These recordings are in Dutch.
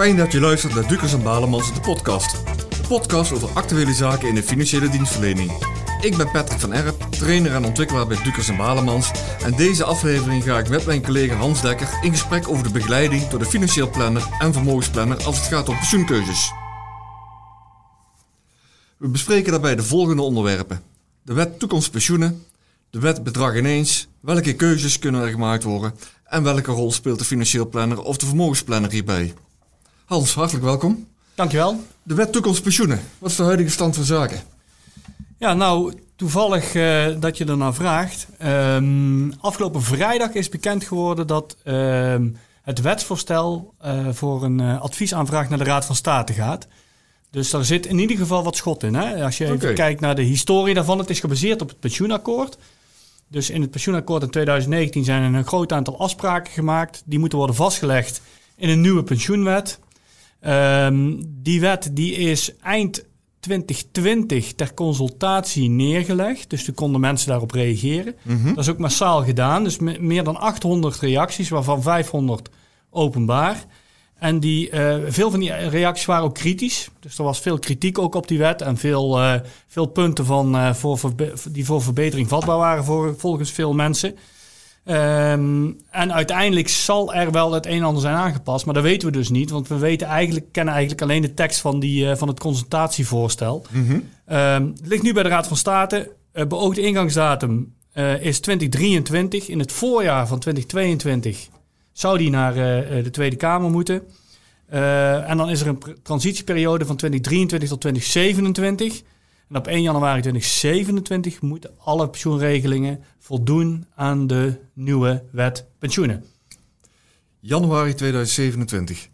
Fijn dat je luistert naar Dukers en Balemans, de podcast. De podcast over actuele zaken in de financiële dienstverlening. Ik ben Patrick van Erp, trainer en ontwikkelaar bij Dukers en Balemans. En deze aflevering ga ik met mijn collega Hans Dekker in gesprek over de begeleiding door de financieel planner en vermogensplanner als het gaat om pensioenkeuzes. We bespreken daarbij de volgende onderwerpen. De wet toekomstpensioenen, de wet bedrag ineens, welke keuzes kunnen er gemaakt worden en welke rol speelt de financieel planner of de vermogensplanner hierbij. Hans, hartelijk welkom. Dankjewel. De wet toekomstpensioenen, wat is de huidige stand van zaken? Ja, nou, toevallig uh, dat je ernaar vraagt. Um, afgelopen vrijdag is bekend geworden dat uh, het wetsvoorstel uh, voor een adviesaanvraag naar de Raad van State gaat. Dus daar zit in ieder geval wat schot in. Hè? Als je even okay. kijkt naar de historie daarvan, het is gebaseerd op het pensioenakkoord. Dus in het pensioenakkoord in 2019 zijn er een groot aantal afspraken gemaakt. Die moeten worden vastgelegd in een nieuwe pensioenwet. Um, die wet die is eind 2020 ter consultatie neergelegd. Dus toen konden mensen daarop reageren. Mm -hmm. Dat is ook massaal gedaan. Dus meer dan 800 reacties, waarvan 500 openbaar. En die, uh, veel van die reacties waren ook kritisch. Dus er was veel kritiek ook op die wet. En veel, uh, veel punten van, uh, voor, voor, die voor verbetering vatbaar waren voor, volgens veel mensen. Um, en uiteindelijk zal er wel het een en ander zijn aangepast. Maar dat weten we dus niet. Want we weten eigenlijk, kennen eigenlijk alleen de tekst van, die, van het consultatievoorstel. Mm -hmm. um, het ligt nu bij de Raad van State. beoogde ingangsdatum is 2023. In het voorjaar van 2022 zou die naar uh, de Tweede Kamer moeten. Uh, en dan is er een transitieperiode van 2023 tot 2027. En op 1 januari 2027 moeten alle pensioenregelingen voldoen aan de nieuwe wet pensioenen. Januari 2027.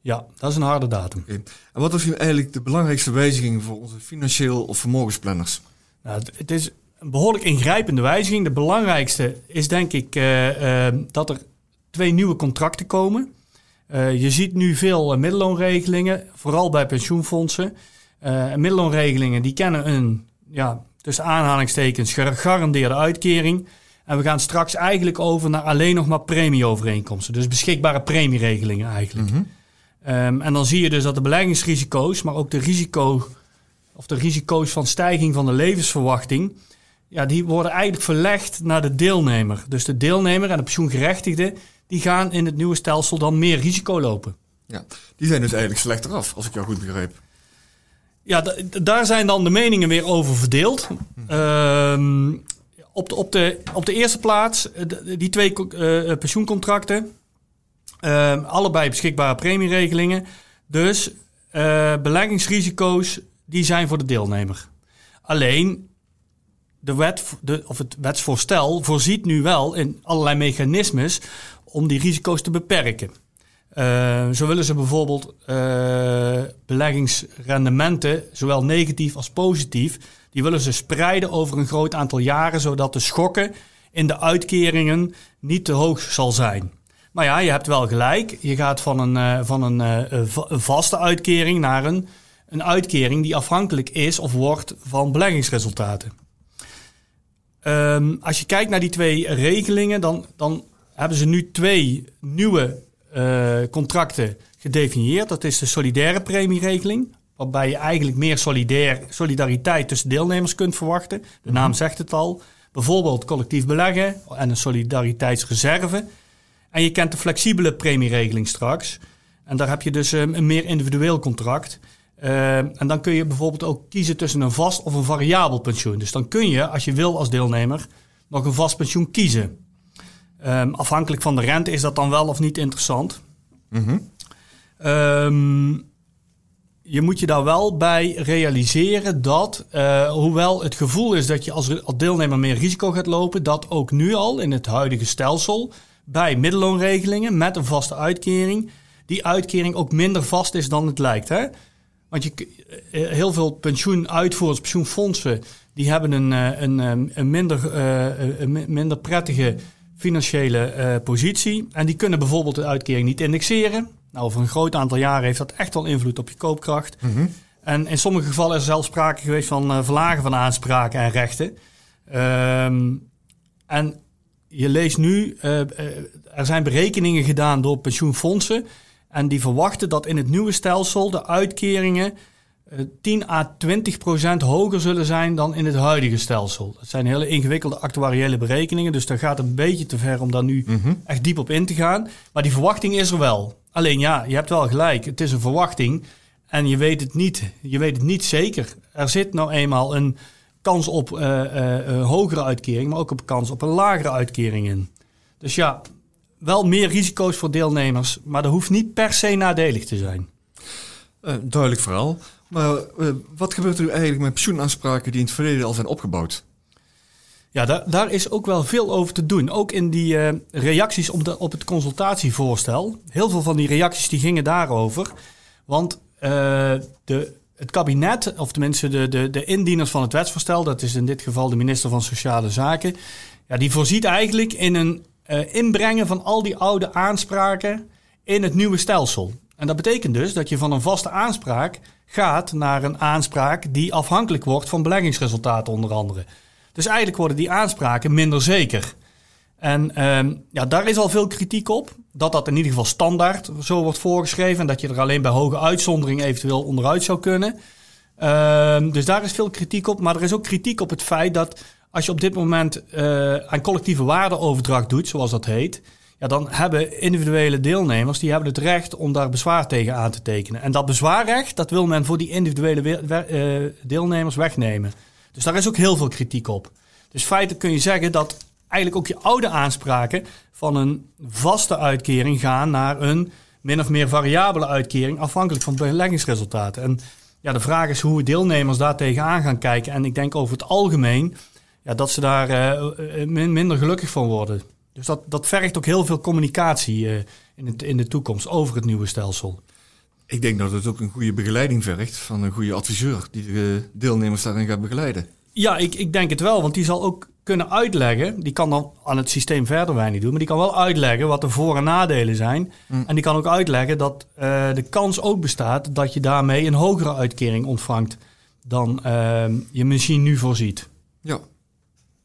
Ja, dat is een harde datum. Okay. En wat is nu eigenlijk de belangrijkste wijziging voor onze financieel of vermogensplanners? Nou, het is een behoorlijk ingrijpende wijziging. De belangrijkste is denk ik uh, uh, dat er twee nieuwe contracten komen. Uh, je ziet nu veel middelloonregelingen, vooral bij pensioenfondsen. Uh, middelloonregelingen die kennen een, ja, tussen aanhalingstekens, gegarandeerde uitkering. En we gaan straks eigenlijk over naar alleen nog maar premieovereenkomsten. Dus beschikbare premieregelingen eigenlijk. Mm -hmm. um, en dan zie je dus dat de beleggingsrisico's, maar ook de, risico, of de risico's van stijging van de levensverwachting... Ja, die worden eigenlijk verlegd naar de deelnemer. Dus de deelnemer en de pensioengerechtigde die gaan in het nieuwe stelsel dan meer risico lopen. Ja, die zijn dus eigenlijk slechter af, als ik jou goed begreep. Ja, daar zijn dan de meningen weer over verdeeld. Um, op, de, op, de, op de eerste plaats, die twee uh, pensioencontracten, uh, allebei beschikbare premieregelingen. Dus uh, beleggingsrisico's, die zijn voor de deelnemer. Alleen, de wet, de, of het wetsvoorstel voorziet nu wel in allerlei mechanismes om die risico's te beperken. Uh, zo willen ze bijvoorbeeld uh, beleggingsrendementen, zowel negatief als positief, die willen ze spreiden over een groot aantal jaren, zodat de schokken in de uitkeringen niet te hoog zal zijn. Maar ja, je hebt wel gelijk. Je gaat van een, uh, van een, vaste uitkering naar een, een uitkering die afhankelijk is of wordt van beleggingsresultaten. Um, als je kijkt naar die twee regelingen, dan, dan hebben ze nu twee nieuwe uh, contracten gedefinieerd. Dat is de solidaire premieregeling, waarbij je eigenlijk meer solidair, solidariteit tussen deelnemers kunt verwachten. De naam mhm. zegt het al. Bijvoorbeeld collectief beleggen en een solidariteitsreserve. En je kent de flexibele premieregeling straks. En daar heb je dus um, een meer individueel contract. Uh, en dan kun je bijvoorbeeld ook kiezen tussen een vast of een variabel pensioen. Dus dan kun je, als je wil als deelnemer, nog een vast pensioen kiezen. Um, afhankelijk van de rente is dat dan wel of niet interessant. Mm -hmm. um, je moet je daar wel bij realiseren dat, uh, hoewel het gevoel is dat je als, als deelnemer meer risico gaat lopen, dat ook nu al in het huidige stelsel bij middelloonregelingen met een vaste uitkering, die uitkering ook minder vast is dan het lijkt. Hè? Want je, eh, heel veel pensioenuitvoerders, pensioenfondsen, die hebben een, eh, een, een, minder, een minder prettige financiële uh, positie. En die kunnen bijvoorbeeld de uitkering niet indexeren. Nou, over een groot aantal jaren heeft dat echt wel invloed op je koopkracht. Mm -hmm. En in sommige gevallen is er zelfs sprake geweest van uh, verlagen van aanspraken en rechten. Um, en je leest nu, uh, er zijn berekeningen gedaan door pensioenfondsen. En die verwachten dat in het nieuwe stelsel de uitkeringen 10 à 20 procent hoger zullen zijn dan in het huidige stelsel. Dat zijn hele ingewikkelde actuariële berekeningen, dus daar gaat het een beetje te ver om daar nu echt diep op in te gaan. Maar die verwachting is er wel. Alleen ja, je hebt wel gelijk, het is een verwachting en je weet het niet, je weet het niet zeker. Er zit nou eenmaal een kans op uh, uh, hogere uitkering, maar ook op kans op een lagere uitkering in. Dus ja, wel meer risico's voor deelnemers, maar dat hoeft niet per se nadelig te zijn. duidelijk verhaal. Maar wat gebeurt er nu eigenlijk met pensioenaanspraken die in het verleden al zijn opgebouwd? Ja, daar, daar is ook wel veel over te doen. Ook in die reacties op, op het consultatievoorstel. Heel veel van die reacties die gingen daarover. Want de het kabinet, of tenminste de, de, de indieners van het wetsvoorstel, dat is in dit geval de minister van Sociale Zaken, ja, die voorziet eigenlijk in een inbrengen van al die oude aanspraken in het nieuwe stelsel. En dat betekent dus dat je van een vaste aanspraak gaat naar een aanspraak die afhankelijk wordt van beleggingsresultaten onder andere. Dus eigenlijk worden die aanspraken minder zeker. En uh, ja, daar is al veel kritiek op. Dat dat in ieder geval standaard zo wordt voorgeschreven. En dat je er alleen bij hoge uitzondering eventueel onderuit zou kunnen. Uh, dus daar is veel kritiek op. Maar er is ook kritiek op het feit dat als je op dit moment uh, aan collectieve waardeoverdracht doet, zoals dat heet. Ja, dan hebben individuele deelnemers die hebben het recht om daar bezwaar tegen aan te tekenen. En dat bezwaarrecht, dat wil men voor die individuele uh, deelnemers wegnemen. Dus daar is ook heel veel kritiek op. Dus feitelijk kun je zeggen dat eigenlijk ook je oude aanspraken van een vaste uitkering gaan naar een min of meer variabele uitkering, afhankelijk van beleggingsresultaten. En ja, de vraag is hoe deelnemers daar tegenaan gaan kijken. En ik denk over het algemeen ja, dat ze daar uh, minder gelukkig van worden. Dus dat, dat vergt ook heel veel communicatie uh, in, het, in de toekomst over het nieuwe stelsel. Ik denk dat het ook een goede begeleiding vergt van een goede adviseur die de deelnemers daarin gaat begeleiden. Ja, ik, ik denk het wel, want die zal ook kunnen uitleggen. Die kan dan aan het systeem verder weinig doen, maar die kan wel uitleggen wat de voor- en nadelen zijn. Mm. En die kan ook uitleggen dat uh, de kans ook bestaat dat je daarmee een hogere uitkering ontvangt dan uh, je misschien nu voorziet. Ja,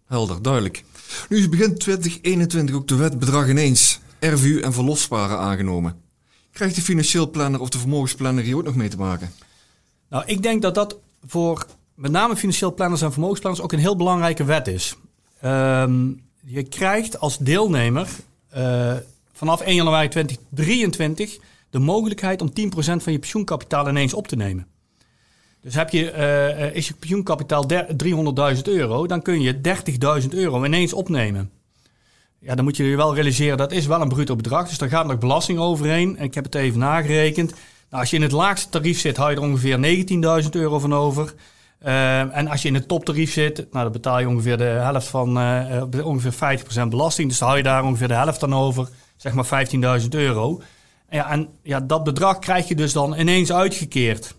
helder, duidelijk. Nu is begin 2021 ook de wet bedrag ineens, RVU en verlofsparen aangenomen. Krijgt de financieel planner of de vermogensplanner hier ook nog mee te maken? Nou, ik denk dat dat voor met name financieel planners en vermogensplanners ook een heel belangrijke wet is. Um, je krijgt als deelnemer uh, vanaf 1 januari 2023 de mogelijkheid om 10% van je pensioenkapitaal ineens op te nemen. Dus heb je, uh, is je pensioenkapitaal 300.000 euro, dan kun je 30.000 euro ineens opnemen. Ja, dan moet je je wel realiseren, dat is wel een bruto bedrag, dus daar gaat nog belasting overheen. Ik heb het even nagerekend. Nou, als je in het laagste tarief zit, hou je er ongeveer 19.000 euro van over. Uh, en als je in het toptarief zit, nou, dan betaal je ongeveer de helft van, ongeveer 50% belasting. Dus dan hou je daar ongeveer de helft dan over, zeg maar 15.000 euro. Ja, en ja, dat bedrag krijg je dus dan ineens uitgekeerd.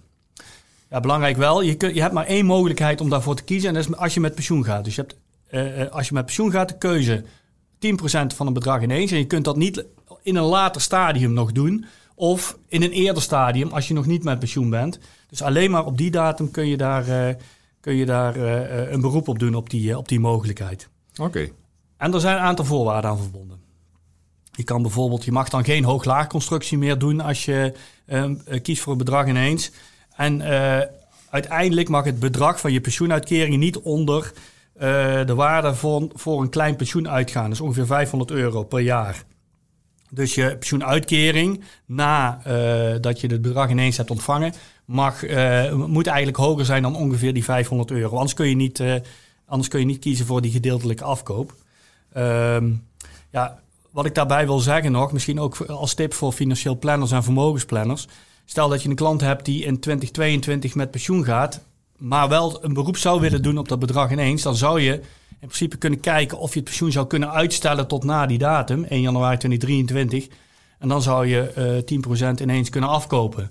Ja, belangrijk wel, je, kun, je hebt maar één mogelijkheid om daarvoor te kiezen. En dat is als je met pensioen gaat. Dus je hebt, uh, als je met pensioen gaat, de keuze 10% van een bedrag ineens. En je kunt dat niet in een later stadium nog doen. Of in een eerder stadium, als je nog niet met pensioen bent. Dus alleen maar op die datum kun je daar, uh, kun je daar uh, een beroep op doen, op die, op die mogelijkheid. Oké. En er zijn een aantal voorwaarden aan verbonden. Je kan bijvoorbeeld, je mag dan geen hoog-laag constructie meer doen als je kiest voor een bedrag ineens. En uiteindelijk mag het bedrag van je pensioenuitkering niet onder de waarde voor, voor een klein pensioen uitgaan. Is ongeveer 500 euro per jaar. Dus je pensioenuitkering, nadat uh, dat je het bedrag ineens hebt ontvangen, mag, moet eigenlijk hoger zijn dan ongeveer die 500 euro. Anders kun je niet, anders kun je niet kiezen voor die gedeeltelijke afkoop. Ehm, ja, wat ik daarbij wil zeggen nog, misschien ook als tip voor financieel planners en vermogensplanners. Stel dat je een klant hebt die in 2022 met pensioen gaat, maar wel een beroep zou willen doen op dat bedrag ineens, dan zou je in principe kunnen kijken of je het pensioen zou kunnen uitstellen tot na die datum, 1 januari 2023. En dan zou je uh, 10% ineens kunnen afkopen.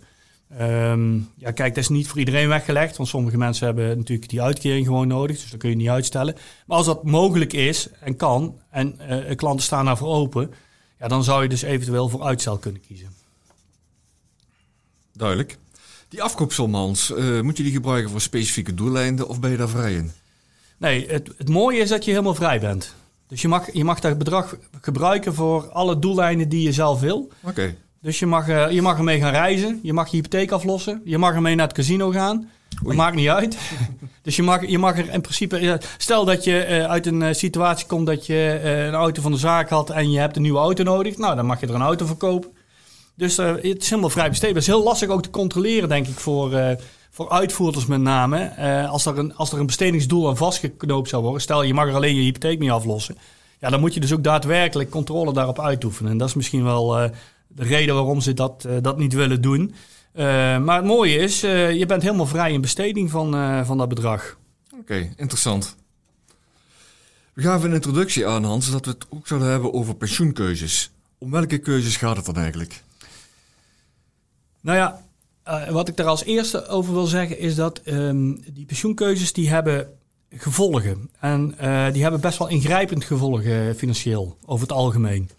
Um, ja, kijk, dat is niet voor iedereen weggelegd, want sommige mensen hebben natuurlijk die uitkering gewoon nodig, dus dat kun je niet uitstellen. Maar als dat mogelijk is en kan, en uh, klanten staan daarvoor open, ja, dan zou je dus eventueel voor uitstel kunnen kiezen. Duidelijk. Die afkoopsom, Hans, uh, moet je die gebruiken voor specifieke doeleinden of ben je daar vrij in? Nee, het, het mooie is dat je helemaal vrij bent. Dus je mag, je mag dat bedrag gebruiken voor alle doeleinden die je zelf wil. Oké. Okay. Dus je mag, uh, je mag ermee gaan reizen. Je mag je hypotheek aflossen. Je mag ermee naar het casino gaan. Dat maakt niet uit. dus je mag, je mag er in principe... Stel dat je uh, uit een situatie komt dat je een auto van de zaak had... en je hebt een nieuwe auto nodig. Nou, dan mag je er een auto voor Dus het is helemaal vrij besteedbaar. Het is heel lastig ook te controleren, denk ik, voor, voor uitvoerders met name. als, er een, als er een bestedingsdoel aan vastgeknoopt zou worden... stel je mag er alleen je hypotheek mee aflossen... Ja, dan moet je dus ook daadwerkelijk controle daarop uitoefenen. En dat is misschien wel de reden waarom ze dat, dat niet willen doen. Maar het mooie is, je bent helemaal vrij in besteding van, van dat bedrag. Oké, interessant. We gaven een introductie aan, Hans, dat we het ook zouden hebben over pensioenkeuzes. Om welke keuzes gaat het dan eigenlijk? Nou ja, wat ik daar als eerste over wil zeggen is dat um, die pensioenkeuzes die hebben gevolgen. En uh, die hebben best wel ingrijpend gevolgen financieel, over het algemeen.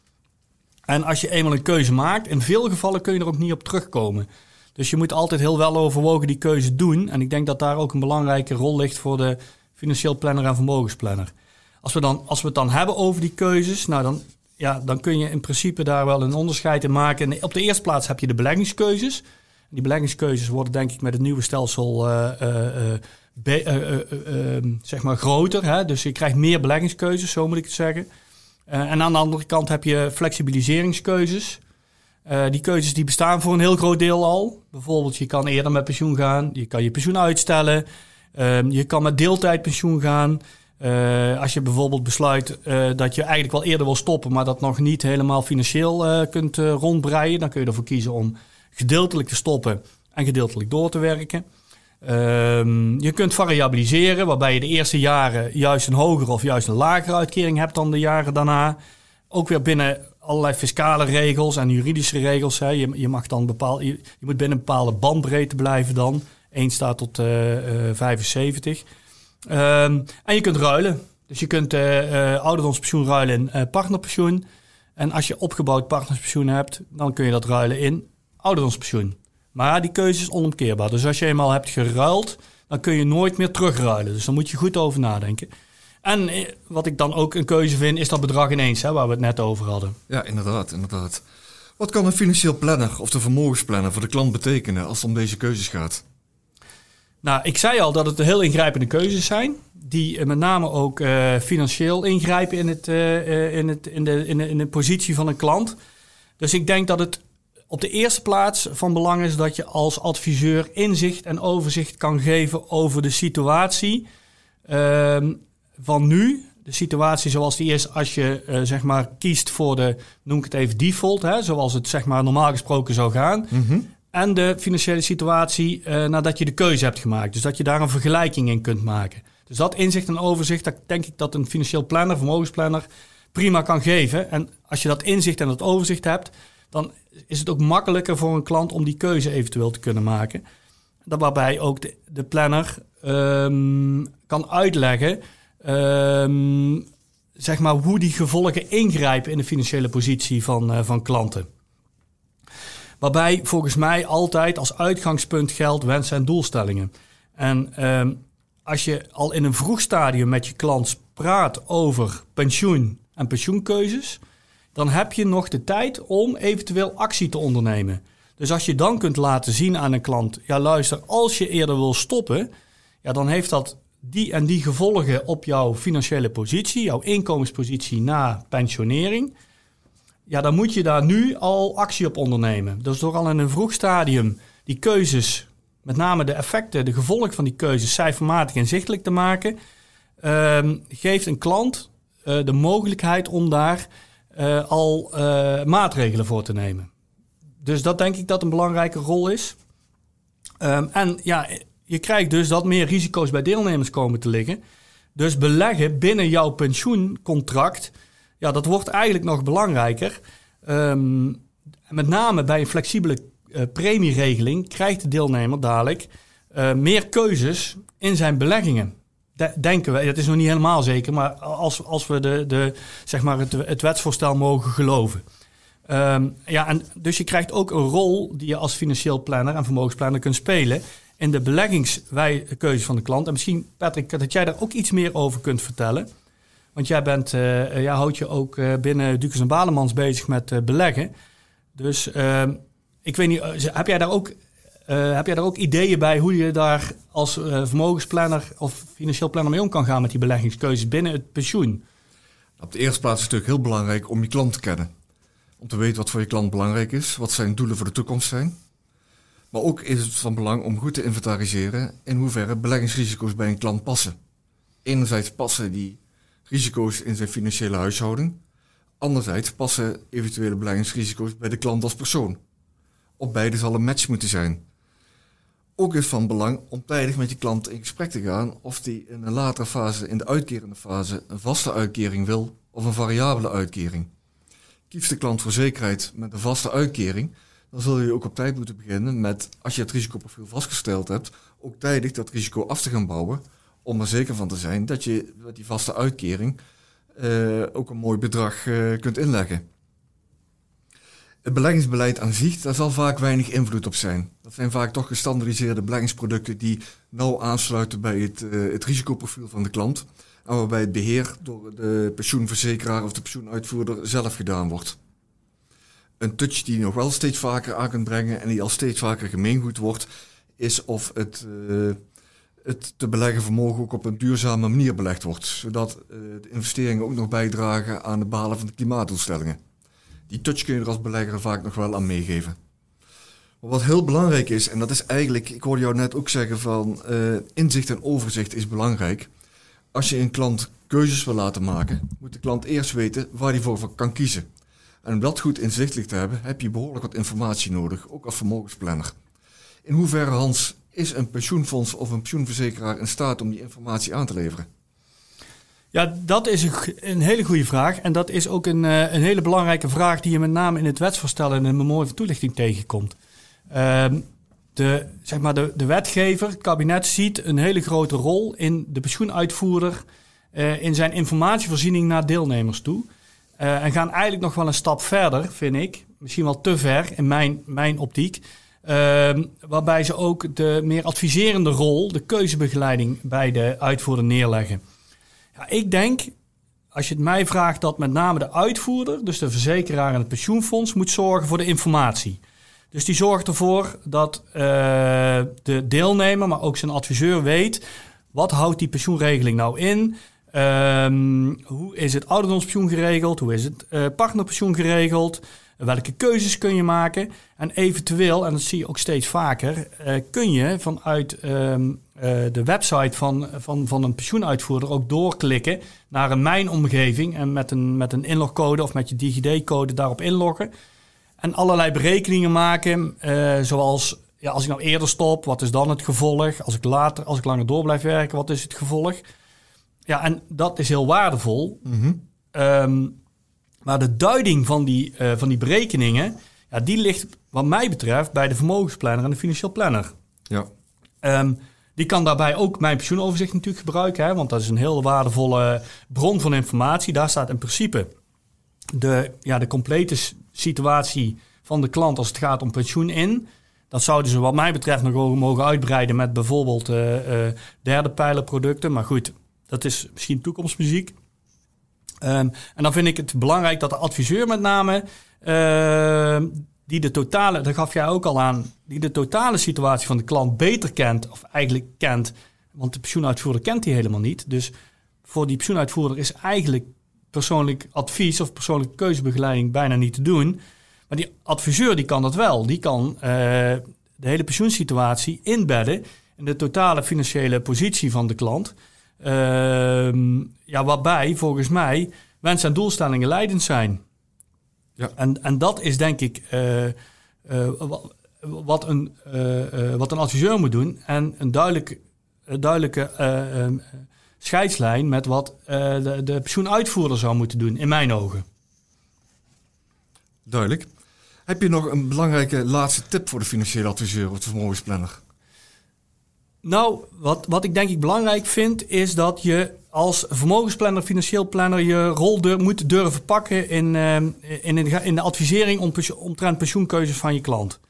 En als je eenmaal een keuze maakt, in veel gevallen kun je er ook niet op terugkomen. Dus je moet altijd heel wel overwogen die keuze doen. En ik denk dat daar ook een belangrijke rol ligt voor de financieel planner en vermogensplanner. Als we, dan, als we het dan hebben over die keuzes, nou dan, ja, dan kun je in principe daar wel een onderscheid in maken. En op de eerste plaats heb je de beleggingskeuzes. Die beleggingskeuzes worden denk ik met het nieuwe stelsel be, uh, uh, uh, zeg maar groter. Hè? Dus je krijgt meer beleggingskeuzes, zo moet ik het zeggen. en aan de andere kant heb je flexibiliseringskeuzes. die keuzes die bestaan voor een heel groot deel al. Bijvoorbeeld, je kan eerder met pensioen gaan. Je kan je pensioen uitstellen. Ehm, je kan met deeltijdpensioen gaan. Als je bijvoorbeeld besluit dat je eigenlijk wel eerder wil stoppen, maar dat nog niet helemaal financieel kunt rondbreien, dan kun je ervoor kiezen om gedeeltelijk te stoppen en gedeeltelijk door te werken. Um, je kunt variabiliseren, waarbij je de eerste jaren juist een hogere of juist een lagere uitkering hebt dan de jaren daarna. Ook weer binnen allerlei fiscale regels en juridische regels. Hè. Je, je, mag dan bepaal, je, moet binnen een bepaalde bandbreedte blijven dan. 1 staat tot uh, uh, 75. Um, en je kunt ruilen. Dus je kunt uh, ouderdomspensioen ruilen in partnerpensioen. En als je opgebouwd partnerspensioen hebt, dan kun je dat ruilen in ouderdomspensioen. Maar die keuze is onomkeerbaar. Dus als je eenmaal hebt geruild, dan kun je nooit meer terugruilen. Dus daar moet je goed over nadenken. En eh, wat ik dan ook een keuze vind, is dat bedrag ineens, hè, waar we het net over hadden. Ja, inderdaad, inderdaad. Wat kan een financieel planner of de vermogensplanner voor de klant betekenen als het om deze keuzes gaat? Nou, ik zei al dat het heel ingrijpende keuzes zijn. Die met name ook uh, financieel ingrijpen in, het, uh, in, het, in, de, in, de, in de positie van een klant. Dus ik denk dat het op de eerste plaats van belang is dat je als adviseur inzicht en overzicht kan geven over de situatie uh, van nu. De situatie zoals die is als je zeg maar kiest voor de, noem ik het even default, hè, zoals het zeg maar normaal gesproken zou gaan. -hmm. En de financiële situatie uh, nadat je de keuze hebt gemaakt. Dus dat je daar een vergelijking in kunt maken. Dus dat inzicht en overzicht, dat denk ik dat een financieel planner, vermogensplanner, prima kan geven. En als je dat inzicht en dat overzicht hebt, dan is het ook makkelijker voor een klant om die keuze eventueel te kunnen maken. Waarbij ook de, de planner um, kan uitleggen um, zeg maar hoe die gevolgen ingrijpen in de financiële positie van, uh, van klanten. Waarbij volgens mij altijd als uitgangspunt geldt wensen en doelstellingen. En um, als je al in een vroeg stadium met je klant praat over pensioen en pensioenkeuzes, dan heb je nog de tijd om eventueel actie te ondernemen. Dus als je dan kunt laten zien aan een klant, ja luister, als je eerder wil stoppen, ja, dan heeft dat die en die gevolgen op jouw financiële positie, jouw inkomenspositie na pensionering. Ja, dan moet je daar nu al actie op ondernemen. Dus door al in een vroeg stadium die keuzes, met name de effecten, de gevolgen van die keuzes cijfermatig inzichtelijk te maken, um, geeft een klant uh, de mogelijkheid om daar uh, al uh, maatregelen voor te nemen. Dus dat denk ik dat een belangrijke rol is. Um, en ja, je krijgt dus dat meer risico's bij deelnemers komen te liggen. Dus beleggen binnen jouw pensioencontract, ja, dat wordt eigenlijk nog belangrijker. Um, met name bij een flexibele uh, premieregeling krijgt de deelnemer dadelijk meer keuzes in zijn beleggingen denken we, dat is nog niet helemaal zeker, maar als, als we de, de, zeg maar het, wetsvoorstel mogen geloven. Um, ja, en dus je krijgt ook een rol die je als financieel planner en vermogensplanner kunt spelen in de beleggingskeuze van de klant. En misschien, Patrick, dat jij daar ook iets meer over kunt vertellen. Want jij bent, uh, houdt je ook uh, binnen Dukes en Balemans bezig met beleggen. Dus ehm, ik weet niet, eh, heb jij daar ook heb jij daar ook ideeën bij hoe je daar als vermogensplanner of financieel planner mee om kan gaan met die beleggingskeuzes binnen het pensioen? Op de eerste plaats is het natuurlijk heel belangrijk om je klant te kennen. Om te weten wat voor je klant belangrijk is, wat zijn doelen voor de toekomst zijn. Maar ook is het van belang om goed te inventariseren in hoeverre beleggingsrisico's bij een klant passen. Enerzijds passen die risico's in zijn financiële huishouding. Anderzijds passen eventuele beleggingsrisico's bij de klant als persoon. Op beide zal een match moeten zijn. Ook is van belang om tijdig met je klant in gesprek te gaan of die in een latere fase, in de uitkerende fase, een vaste uitkering wil of een variabele uitkering. Kiest de klant voor zekerheid met een vaste uitkering, dan zul je ook op tijd moeten beginnen met, als je het risicoprofiel vastgesteld hebt, ook tijdig dat risico af te gaan bouwen, om er zeker van te zijn dat je met die vaste uitkering uh, ook een mooi bedrag uh, kunt inleggen. Het beleggingsbeleid aan zich, daar zal vaak weinig invloed op zijn. Dat zijn vaak toch gestandardiseerde beleggingsproducten die nauw aansluiten bij het, uh, het risicoprofiel van de klant. En waarbij het beheer door de pensioenverzekeraar of de pensioenuitvoerder zelf gedaan wordt. Een touch die je nog wel steeds vaker aan kunt brengen en die al steeds vaker gemeengoed wordt, is of het, het te beleggen vermogen ook op een duurzame manier belegd wordt. Zodat uh, de investeringen ook nog bijdragen aan het behalen van de klimaatdoelstellingen die touch kun je er als belegger vaak nog wel aan meegeven. Maar wat heel belangrijk is, en dat is eigenlijk, ik hoorde jou net ook zeggen van uh, inzicht en overzicht is belangrijk. Als je een klant keuzes wil laten maken, moet de klant eerst weten waar hij voor kan kiezen. En om dat goed inzichtelijk te hebben, heb je behoorlijk wat informatie nodig, ook als vermogensplanner. In hoeverre, Hans, is een pensioenfonds of een pensioenverzekeraar in staat om die informatie aan te leveren? Ja, dat is een, hele goede vraag. En dat is ook een, uh, een hele belangrijke vraag die je met name in het wetsvoorstel en in de mooie toelichting tegenkomt. Uh, de, zeg maar de, de wetgever, het kabinet, ziet een hele grote rol in de pensioenuitvoerder uh, in zijn informatievoorziening naar deelnemers toe. Uh, en gaan eigenlijk nog wel een stap verder, vind ik. Misschien wel te ver in mijn, mijn optiek. Ehm, waarbij ze ook de meer adviserende rol, de keuzebegeleiding bij de uitvoerder neerleggen. Ja, ik denk, als je het mij vraagt, dat met name de uitvoerder, dus de verzekeraar en het pensioenfonds, moet zorgen voor de informatie. Dus die zorgt ervoor dat uh, de deelnemer, maar ook zijn adviseur weet, wat houdt die pensioenregeling nou in? Um, hoe is het ouderdomspensioen geregeld? Hoe is het uh, partnerpensioen geregeld? Welke keuzes kun je maken? En eventueel, en dat zie je ook steeds vaker, uh, kun je vanuit um, uh, de website van, van, van een pensioenuitvoerder ook doorklikken naar een mijnomgeving en met een, met een inlogcode of met je DigiD-code daarop inloggen. En allerlei berekeningen maken, uh, zoals ja, als ik nou eerder stop, wat is dan het gevolg? Als ik later, als ik langer door blijf werken, wat is het gevolg? Ja, en dat is heel waardevol. Mm -hmm. um, maar de duiding van die, uh, van die berekeningen, ja, die ligt wat mij betreft bij de vermogensplanner en de financieel planner. Ja. Um, die kan daarbij ook mijn pensioenoverzicht natuurlijk gebruiken, hè, want dat is een heel waardevolle bron van informatie. Daar staat in principe de, ja, de complete situatie van de klant als het gaat om pensioen in. Dat zouden ze wat mij betreft nog mogen uitbreiden met bijvoorbeeld uh, uh, derde pijlerproducten. Maar goed, dat is misschien toekomstmuziek. Um, en dan vind ik het belangrijk dat de adviseur met name uh, die de totale, dat gaf jij ook al aan, die de totale situatie van de klant beter kent, of eigenlijk kent, want de pensioenuitvoerder kent die helemaal niet. Dus voor die pensioenuitvoerder is eigenlijk persoonlijk advies of persoonlijke keuzebegeleiding bijna niet te doen. Maar die adviseur die kan dat wel. Die kan uh, de hele pensioensituatie inbedden in de totale financiële positie van de klant. Uh, ja, waarbij volgens mij wensen en doelstellingen leidend zijn. Ja. En, en dat is denk ik uh, uh, wat, een, uh, wat een adviseur moet doen. En een duidelijk, duidelijke um, scheidslijn met wat de, de pensioenuitvoerder zou moeten doen, in mijn ogen. Duidelijk. Heb je nog een belangrijke laatste tip voor de financiële adviseur of de vermogensplanner? Nou, wat, wat ik denk ik belangrijk vind, is dat je als vermogensplanner, financieel planner, je rol moet durven pakken in, uh, in, de, in de advisering om, omtrent pensioenkeuzes van je klant.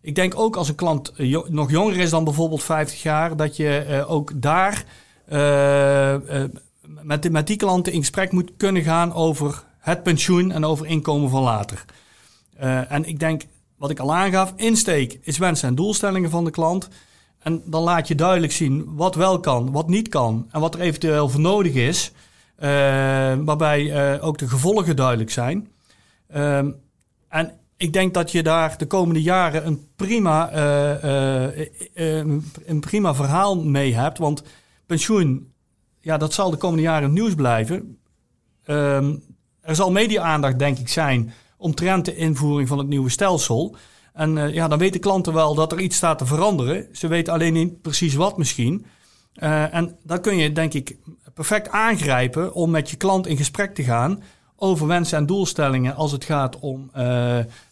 Ik denk ook als een klant jo nog jonger is dan bijvoorbeeld 50 jaar, dat je uh, ook daar met, met die klanten in gesprek moet kunnen gaan over het pensioen en over inkomen van later. En ik denk, wat ik al aangaf, insteek is wensen en doelstellingen van de klant. En dan laat je duidelijk zien wat wel kan, wat niet kan en wat er eventueel voor nodig is. Uh, waarbij uh, ook de gevolgen duidelijk zijn. Uh, en ik denk dat je daar de komende jaren een prima, een prima verhaal mee hebt. Want pensioen, ja, dat zal de komende jaren nieuws blijven. Ehm, er zal media-aandacht, denk ik, zijn omtrent de invoering van het nieuwe stelsel. En uh, ja, dan weten klanten wel dat er iets staat te veranderen. Ze weten alleen niet precies wat misschien. Uh, en dan kun je, denk ik, perfect aangrijpen om met je klant in gesprek te gaan over wensen en doelstellingen als het gaat om uh,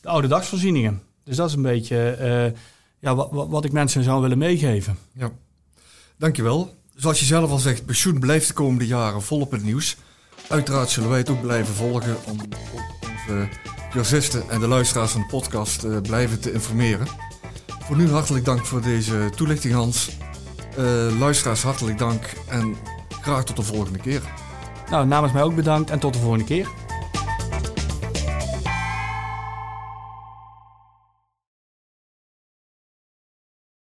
de oude dagsvoorzieningen. Dus dat is een beetje ja, wat, ik mensen zou willen meegeven. Ja, dankjewel. Zoals je zelf al zegt, pensioen blijft de komende jaren volop het nieuws. Uiteraard zullen wij het ook blijven volgen om onze cursisten en de luisteraars van de podcast uh, blijven te informeren. Voor nu hartelijk dank voor deze toelichting Hans. Uh, luisteraars hartelijk dank en graag tot de volgende keer. Nou, namens mij ook bedankt en tot de volgende keer.